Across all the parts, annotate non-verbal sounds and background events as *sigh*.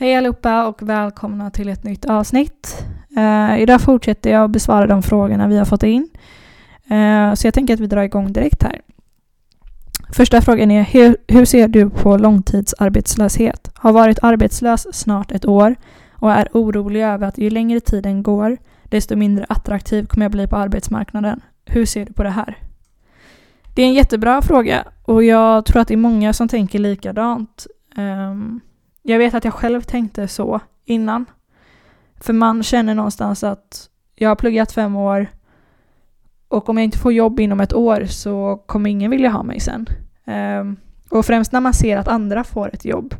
Hej allihopa och välkomna till ett nytt avsnitt. Uh, idag fortsätter jag att besvara de frågorna vi har fått in. Uh, så jag tänker att vi drar igång direkt här. Första frågan är hur, hur ser du på långtidsarbetslöshet? Har varit arbetslös snart ett år och är orolig över att ju längre tiden går desto mindre attraktiv kommer jag bli på arbetsmarknaden. Hur ser du på det här? Det är en jättebra fråga och jag tror att det är många som tänker likadant. Um, jag vet att jag själv tänkte så innan. För man känner någonstans att jag har pluggat fem år och om jag inte får jobb inom ett år så kommer ingen vilja ha mig sen. Um, och främst när man ser att andra får ett jobb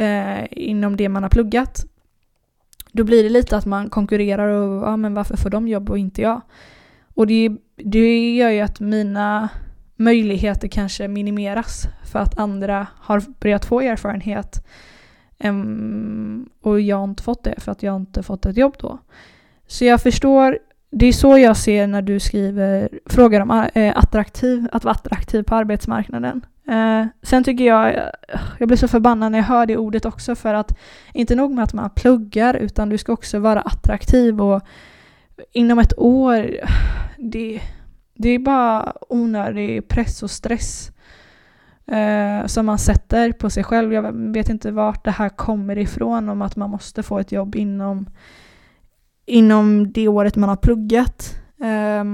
uh, inom det man har pluggat. Då blir det lite att man konkurrerar och ja, men varför får de jobb och inte jag? Och det, det gör ju att mina möjligheter kanske minimeras för att andra har börjat få erfarenhet um, och jag har inte fått det för att jag inte fått ett jobb då. Så jag förstår, det är så jag ser när du skriver frågar om eh, attraktiv, att vara attraktiv på arbetsmarknaden. Uh, sen tycker jag, jag blir så förbannad när jag hör det ordet också för att inte nog med att man pluggar utan du ska också vara attraktiv och inom ett år, det, det är bara onödig press och stress eh, som man sätter på sig själv. Jag vet inte vart det här kommer ifrån om att man måste få ett jobb inom, inom det året man har pluggat. Eh,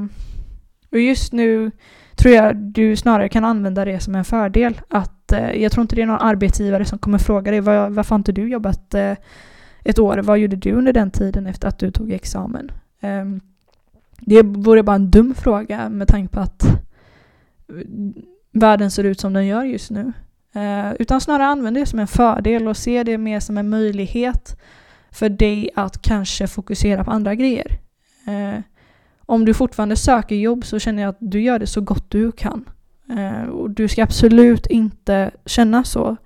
och just nu tror jag du snarare kan använda det som en fördel. Att, eh, jag tror inte det är någon arbetsgivare som kommer fråga dig var, varför har inte du jobbat eh, ett år? Vad gjorde du under den tiden efter att du tog examen? Ehm, det vore bara en dum fråga med tanke på att världen ser ut som den gör just nu. Eh, utan snarare använd det som en fördel och se det mer som en möjlighet för dig att kanske fokusera på andra grejer. Eh, om du fortfarande söker jobb så känner jag att du gör det så gott du kan. Eh, och du ska absolut inte känna så.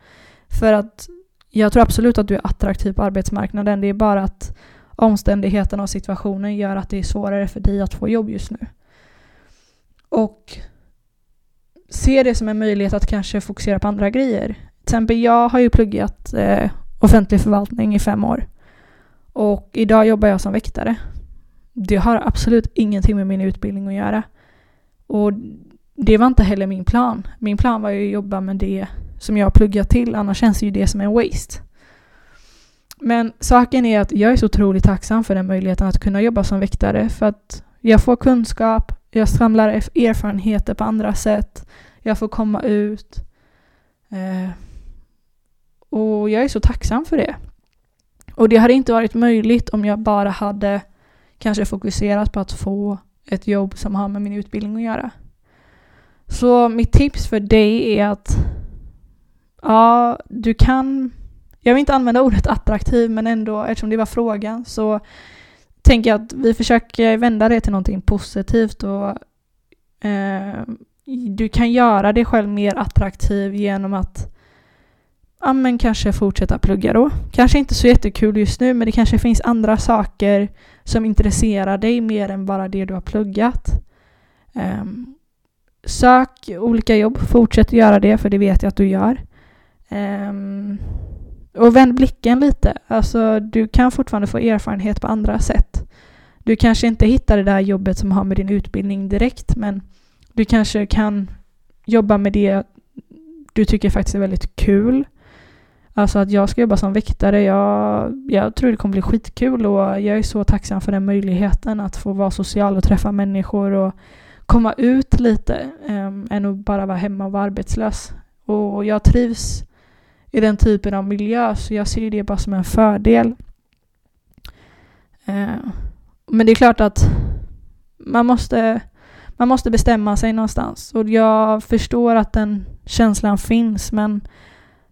För att jag tror absolut att du är attraktiv på arbetsmarknaden. Det är bara att omständigheterna och situationen gör att det är svårare för dig att få jobb just nu. Och se det som en möjlighet att kanske fokusera på andra grejer. Till exempel jag har ju pluggat eh, offentlig förvaltning i fem år. Och idag jobbar jag som väktare. Det har absolut ingenting med min utbildning att göra. Och det var inte heller min plan. Min plan var ju att jobba med det som jag har pluggat till, annars känns ju det som en waste. Men saken är att jag är så otroligt tacksam för den möjligheten att kunna jobba som väktare för att jag får kunskap, jag samlar erfarenheter på andra sätt, jag får komma ut. Eh, och jag är så tacksam för det. Och det hade inte varit möjligt om jag bara hade kanske fokuserat på att få ett jobb som har med min utbildning att göra. Så mitt tips för dig är att ja, du kan jag vill inte använda ordet attraktiv men ändå eftersom det var frågan så tänker jag att vi försöker vända det till någonting positivt och eh, du kan göra dig själv mer attraktiv genom att ja, men kanske fortsätta plugga då. Kanske inte så jättekul just nu men det kanske finns andra saker som intresserar dig mer än bara det du har pluggat. Eh, sök olika jobb, fortsätt göra det för det vet jag att du gör. Eh, och vänd blicken lite. Alltså, du kan fortfarande få erfarenhet på andra sätt. Du kanske inte hittar det där jobbet som har med din utbildning direkt, men du kanske kan jobba med det du tycker faktiskt är väldigt kul. Alltså att jag ska jobba som väktare, jag, jag tror det kommer bli skitkul och jag är så tacksam för den möjligheten att få vara social och träffa människor och komma ut lite um, än att bara vara hemma och vara arbetslös. Och jag trivs i den typen av miljö så jag ser det bara som en fördel. Eh, men det är klart att man måste, man måste bestämma sig någonstans och jag förstår att den känslan finns men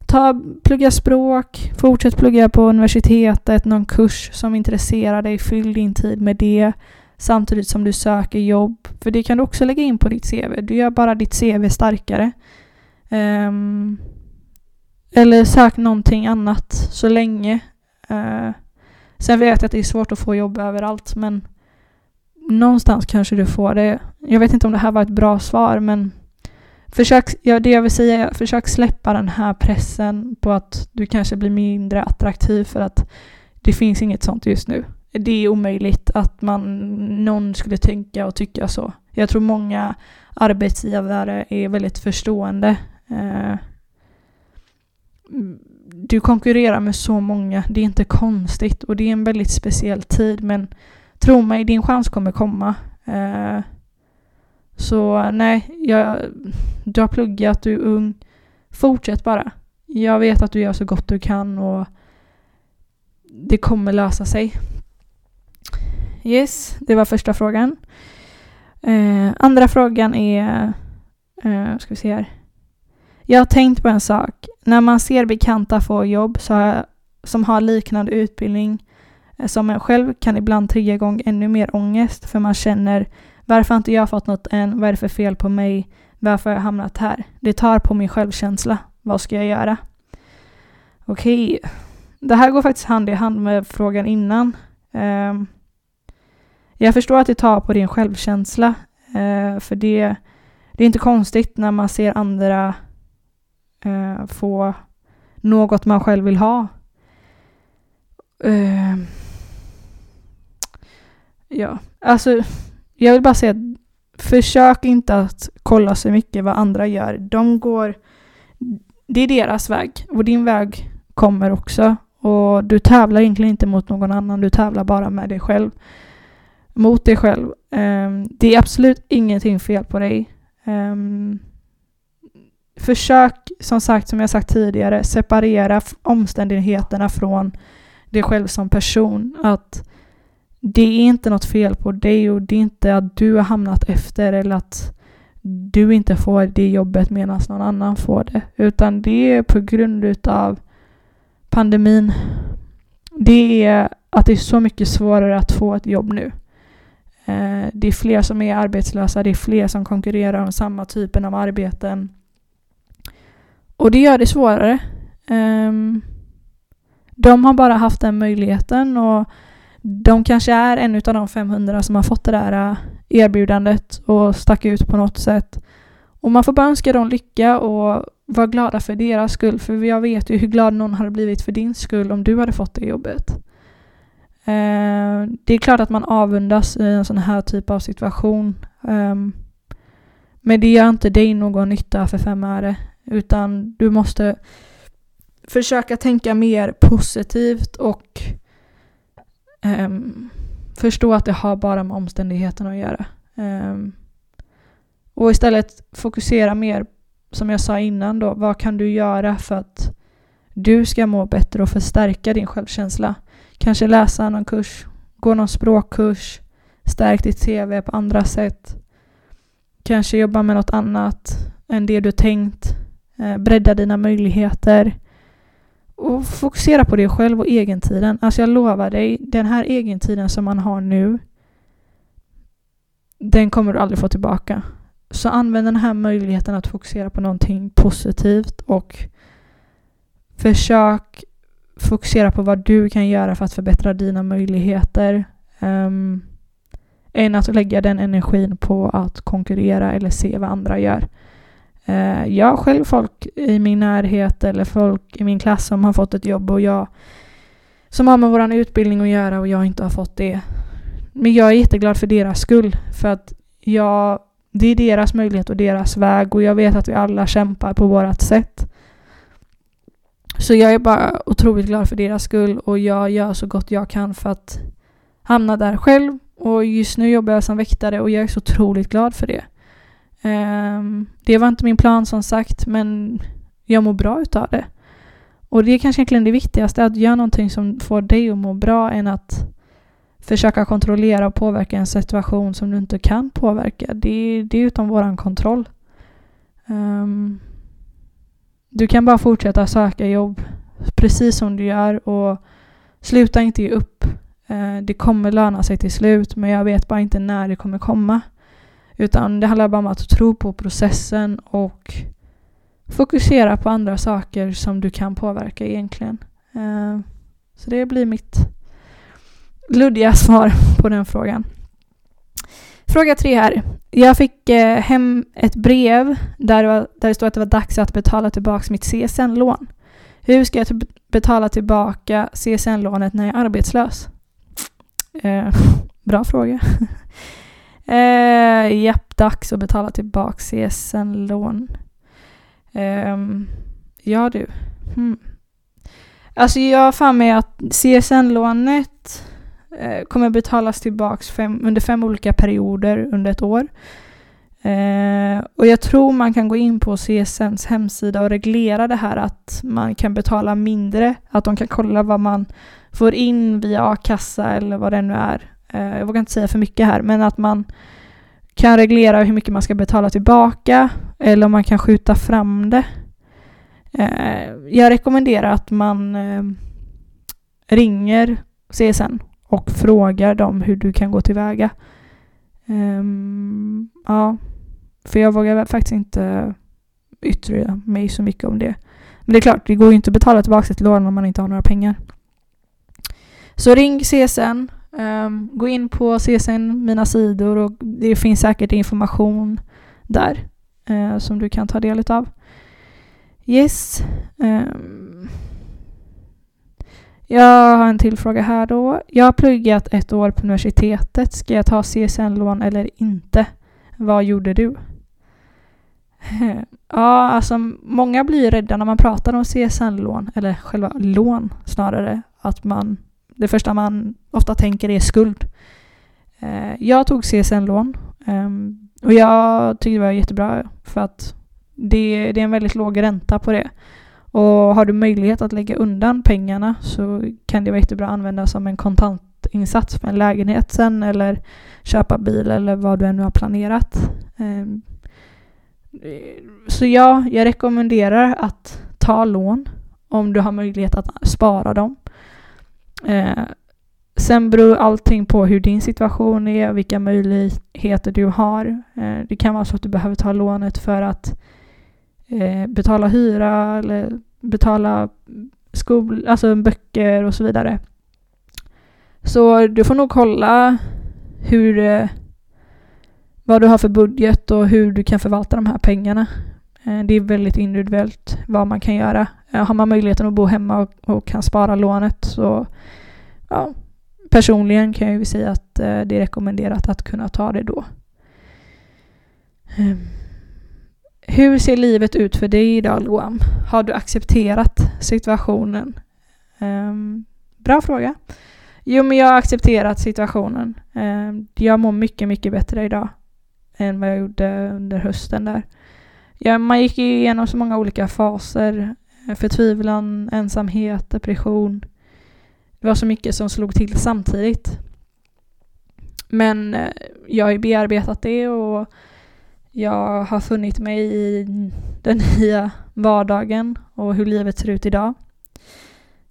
ta, plugga språk, fortsätt plugga på universitetet, någon kurs som intresserar dig, fyll din tid med det samtidigt som du söker jobb. För det kan du också lägga in på ditt CV. Du gör bara ditt CV starkare. Um, eller sök någonting annat så länge. Uh, sen vet jag att det är svårt att få jobb överallt men någonstans kanske du får det. Jag vet inte om det här var ett bra svar men försök, ja, det jag vill säga är försök släppa den här pressen på att du kanske blir mindre attraktiv för att det finns inget sånt just nu. Det är omöjligt att man, någon skulle tänka och tycka så. Jag tror många arbetsgivare är väldigt förstående. Uh, du konkurrerar med så många, det är inte konstigt och det är en väldigt speciell tid men tro mig, din chans kommer komma. Eh, så nej, jag, du har pluggat, du är ung. Fortsätt bara. Jag vet att du gör så gott du kan och det kommer lösa sig. Yes, det var första frågan. Eh, andra frågan är... Eh, ska vi se här. Jag har tänkt på en sak. När man ser bekanta få jobb så har, som har liknande utbildning eh, som en själv kan ibland trigga igång ännu mer ångest för man känner varför har inte jag fått något än? Vad är det för fel på mig? Varför har jag hamnat här? Det tar på min självkänsla. Vad ska jag göra? Okej, okay. det här går faktiskt hand i hand med frågan innan. Um, jag förstår att det tar på din självkänsla, uh, för det, det är inte konstigt när man ser andra eh, få något man själv vill ha. Eh, ja, alltså jag vill bara säga att försök inte att kolla så mycket vad andra gör. De går, det är deras väg och din väg kommer också. Och du tävlar egentligen inte mot någon annan, du tävlar bara med dig själv. Mot dig själv. Um, det är absolut ingenting fel på dig. Um, försök, som sagt, som jag sagt tidigare, separera omständigheterna från dig själv som person. Att det är inte något fel på dig och det är inte att du har hamnat efter eller att du inte får det jobbet medan någon annan får det. Utan det är på grund av pandemin. Det är att det är så mycket svårare att få ett jobb nu. Eh, det är fler som är arbetslösa, det är fler som konkurrerar om samma typen av arbeten. Och det gör det svårare. Um, de har bara haft den möjligheten och de kanske är en av de 500 som har fått det där äh, erbjudandet och stack ut på något sätt. Och man får bara önska dem lycka och vara glada för deras skull. För jag vet ju hur glad någon hade blivit för din skull om du hade fått det jobbet. Eh, det är klart att man avundas i en sån här typ av situation. Um, men det gör inte dig någon nytta för fem öre. Utan du måste försöka tänka mer positivt och Um, förstå att det har bara med omständigheterna att göra. Um, och istället fokusera mer, som jag sa innan då, vad kan du göra för att du ska må bättre och förstärka din självkänsla? Kanske läsa någon kurs, gå någon språkkurs, stärk ditt CV på andra sätt. Kanske jobba med något annat än det du tänkt. Eh, bredda dina möjligheter och fokusera på dig själv och egentiden. Alltså jag lovar dig, den här egentiden som man har nu, den kommer du aldrig få tillbaka. Så använd den här möjligheten att fokusera på någonting positivt och försök fokusera på vad du kan göra för att förbättra dina möjligheter. Um, än att lägga den energin på att konkurrera eller se vad andra gör. Eh, jag har själv folk i min närhet eller folk i min klass som har fått ett jobb och jag som har med vår utbildning att göra och jag inte har fått det. Men jag är jätteglad för deras skull för att jag, det är deras möjlighet och deras väg och jag vet att vi alla kämpar på vårt sätt. Så jag är bara otroligt glad för deras skull och jag gör så gott jag kan för att hamna där själv. Och just nu jobbar jag som väktare och jag är så otroligt glad för det. Um, det var inte min plan som sagt, men jag mår bra utav det. Och det är kanske egentligen det viktigaste, att göra någonting som får dig att må bra än att försöka kontrollera och påverka en situation som du inte kan påverka. Det, det är utom våran kontroll. Um, du kan bara fortsätta söka jobb precis som du gör och sluta inte ge upp. Uh, det kommer löna sig till slut men jag vet bara inte när det kommer komma. Utan det handlar bara om att tro på processen och fokusera på andra saker som du kan påverka egentligen. Eh, så det blir mitt luddiga *laughs* svar på den frågan. Fråga tre här. Jag fick eh, hem ett brev där det, var, där det stod att det var dags att betala tillbaka mitt CSN-lån. Hur ska jag betala tillbaka CSN-lånet när jag är arbetslös? Eh, *laughs* bra fråga. *laughs* eh, japp, dags att betala tillbaka CSN-lån. Eh, ja du. Hmm. Alltså jag har för mig att CSN-lånet eh, kommer betalas tillbaka fem, under fem olika perioder under ett år. Eh, och jag tror man kan gå in på CSNs hemsida och reglera det här att man kan betala mindre, att de kan kolla vad man får in via a-kassa eller vad det nu är. Eh, jag vågar inte säga för mycket här, men att man kan reglera hur mycket man ska betala tillbaka eller om man kan skjuta fram det. Eh, jag rekommenderar att man eh, ringer CSN och frågar dem hur du kan gå tillväga. Ehm, ja, för jag vågar faktiskt inte yttra mig så mycket om det. Men det är klart, det går ju inte att betala tillbaka ett lån om man inte har några pengar. Så ring CSN, um, gå in på CSN, mina sidor och det finns säkert information där uh, som du kan ta del av. Yes. Um, jag har en till fråga här då. Jag har pluggat ett år på universitetet. Ska jag ta CSN-lån eller inte? Vad gjorde du? *laughs* Ja, alltså många blir rädda när man pratar om CSN-lån, eller själva lån snarare, att man, det första man ofta tänker är skuld. Eh, jag tog CSN-lån ehm, och jag tyckte det var jättebra för att det, det är en väldigt låg ränta på det. Och har du möjlighet att lägga undan pengarna så kan det vara jättebra att använda som en kontantinsats för en lägenhet sen eller köpa bil eller vad du ännu har planerat. Ehm, så ja, jag rekommenderar att ta lån om du har möjlighet att spara dem. Eh, sen beror allting på hur din situation är, och vilka möjligheter du har. Eh, det kan vara så att du behöver ta lånet för att eh, betala hyra eller betala skol, alltså böcker och så vidare. Så du får nog kolla hur, eh, vad du har för budget och hur du kan förvalta de här pengarna. Eh, det är väldigt individuellt vad man kan göra. Eh, har man möjligheten att bo hemma och, och kan spara lånet så ja, personligen kan jag ju säga att eh, det är rekommenderat att kunna ta det då. Ehm, hur ser livet ut för dig idag Loam? Har du accepterat situationen? Ehm, bra fråga. Jo, men jag har accepterat situationen. Ehm, jag mår mycket, mycket bättre idag än vad jag gjorde under hösten där. Ja, man gick igenom så många olika faser. Eh, förtvivlan, ensamhet, depression. Det var så mycket som slog till samtidigt. Men eh, jag har ju bearbetat det och jag har funnit mig i den *laughs* nya vardagen och hur livet ser ut idag.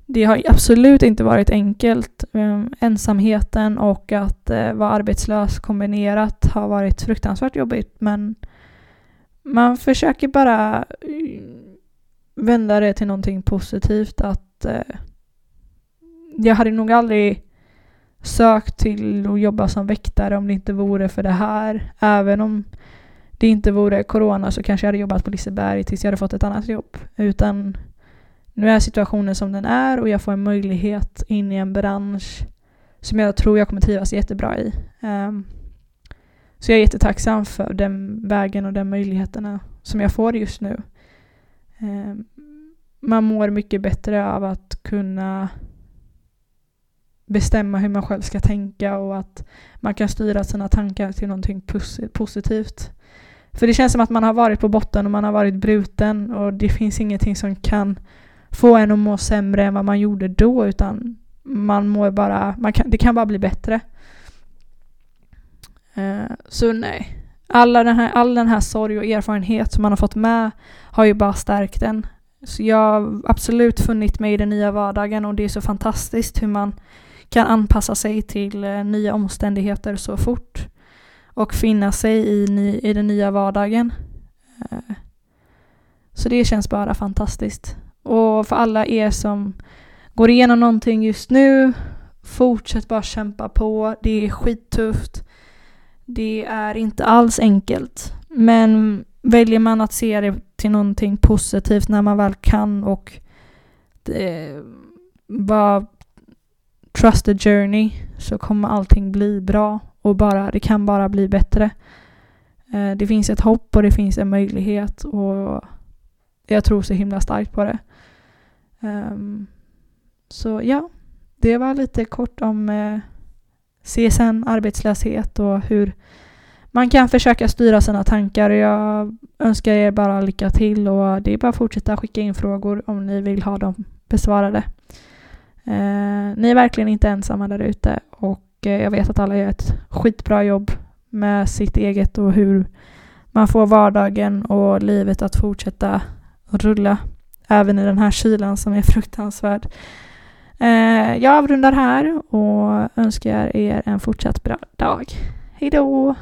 Det har absolut inte varit enkelt. Ehm, ensamheten och att eh, vara arbetslös kombinerat har varit fruktansvärt jobbigt men man försöker bara eh, vända det till någonting positivt. Att eh, Jag hade nog aldrig sökt till att jobba som väktare om det inte vore för det här. Även om det inte vore corona så kanske jag hade jobbat på Liseberg tills jag hade fått ett annat jobb. Utan nu är situationen som den är och jag får en möjlighet in i en bransch som jag tror jag kommer trivas jättebra i. Um, så jag är jättetacksam för den vägen och de möjligheterna som jag får just nu. Ehm, man mår mycket bättre av att kunna bestämma hur man själv ska tänka och att man kan styra sina tankar till någonting positivt. För det känns som att man har varit på botten och man har varit bruten och det finns ingenting som kan få en att må sämre än vad man gjorde då utan man mår bara, man kan, det kan bara bli bättre. Eh, så nej. Alla den här, all den här sorg och erfarenhet som man har fått med har ju bara stärkt en. Så jag har absolut funnit mig i den nya vardagen och det är så fantastiskt hur man kan anpassa sig till eh, nya omständigheter så fort och finna sig i, ny, i den nya vardagen. Eh, så det känns bara fantastiskt. Och för alla er som går igenom någonting just nu, fortsätt bara kämpa på. Det är skittufft. Det är inte alls enkelt. Men väljer man att se det till någonting positivt när man väl kan och det, bara trust the journey så kommer allting bli bra och bara, det kan bara bli bättre. Eh, det finns ett hopp och det finns en möjlighet och jag tror så himla starkt på det. Ehm, så ja, det var lite kort om eh, CSN, arbetslöshet och hur man kan försöka styra sina tankar. Jag önskar er bara lycka till och det är bara att fortsätta skicka in frågor om ni vill ha dem besvarade. Eh, ni är verkligen inte ensamma där ute och eh, jag vet att alla gör ett skitbra jobb med sitt eget och hur man får vardagen och livet att fortsätta rulla även i den här kylan som är fruktansvärd. Eh, jag avrundar här och önskar er en fortsatt bra dag. Hejdå!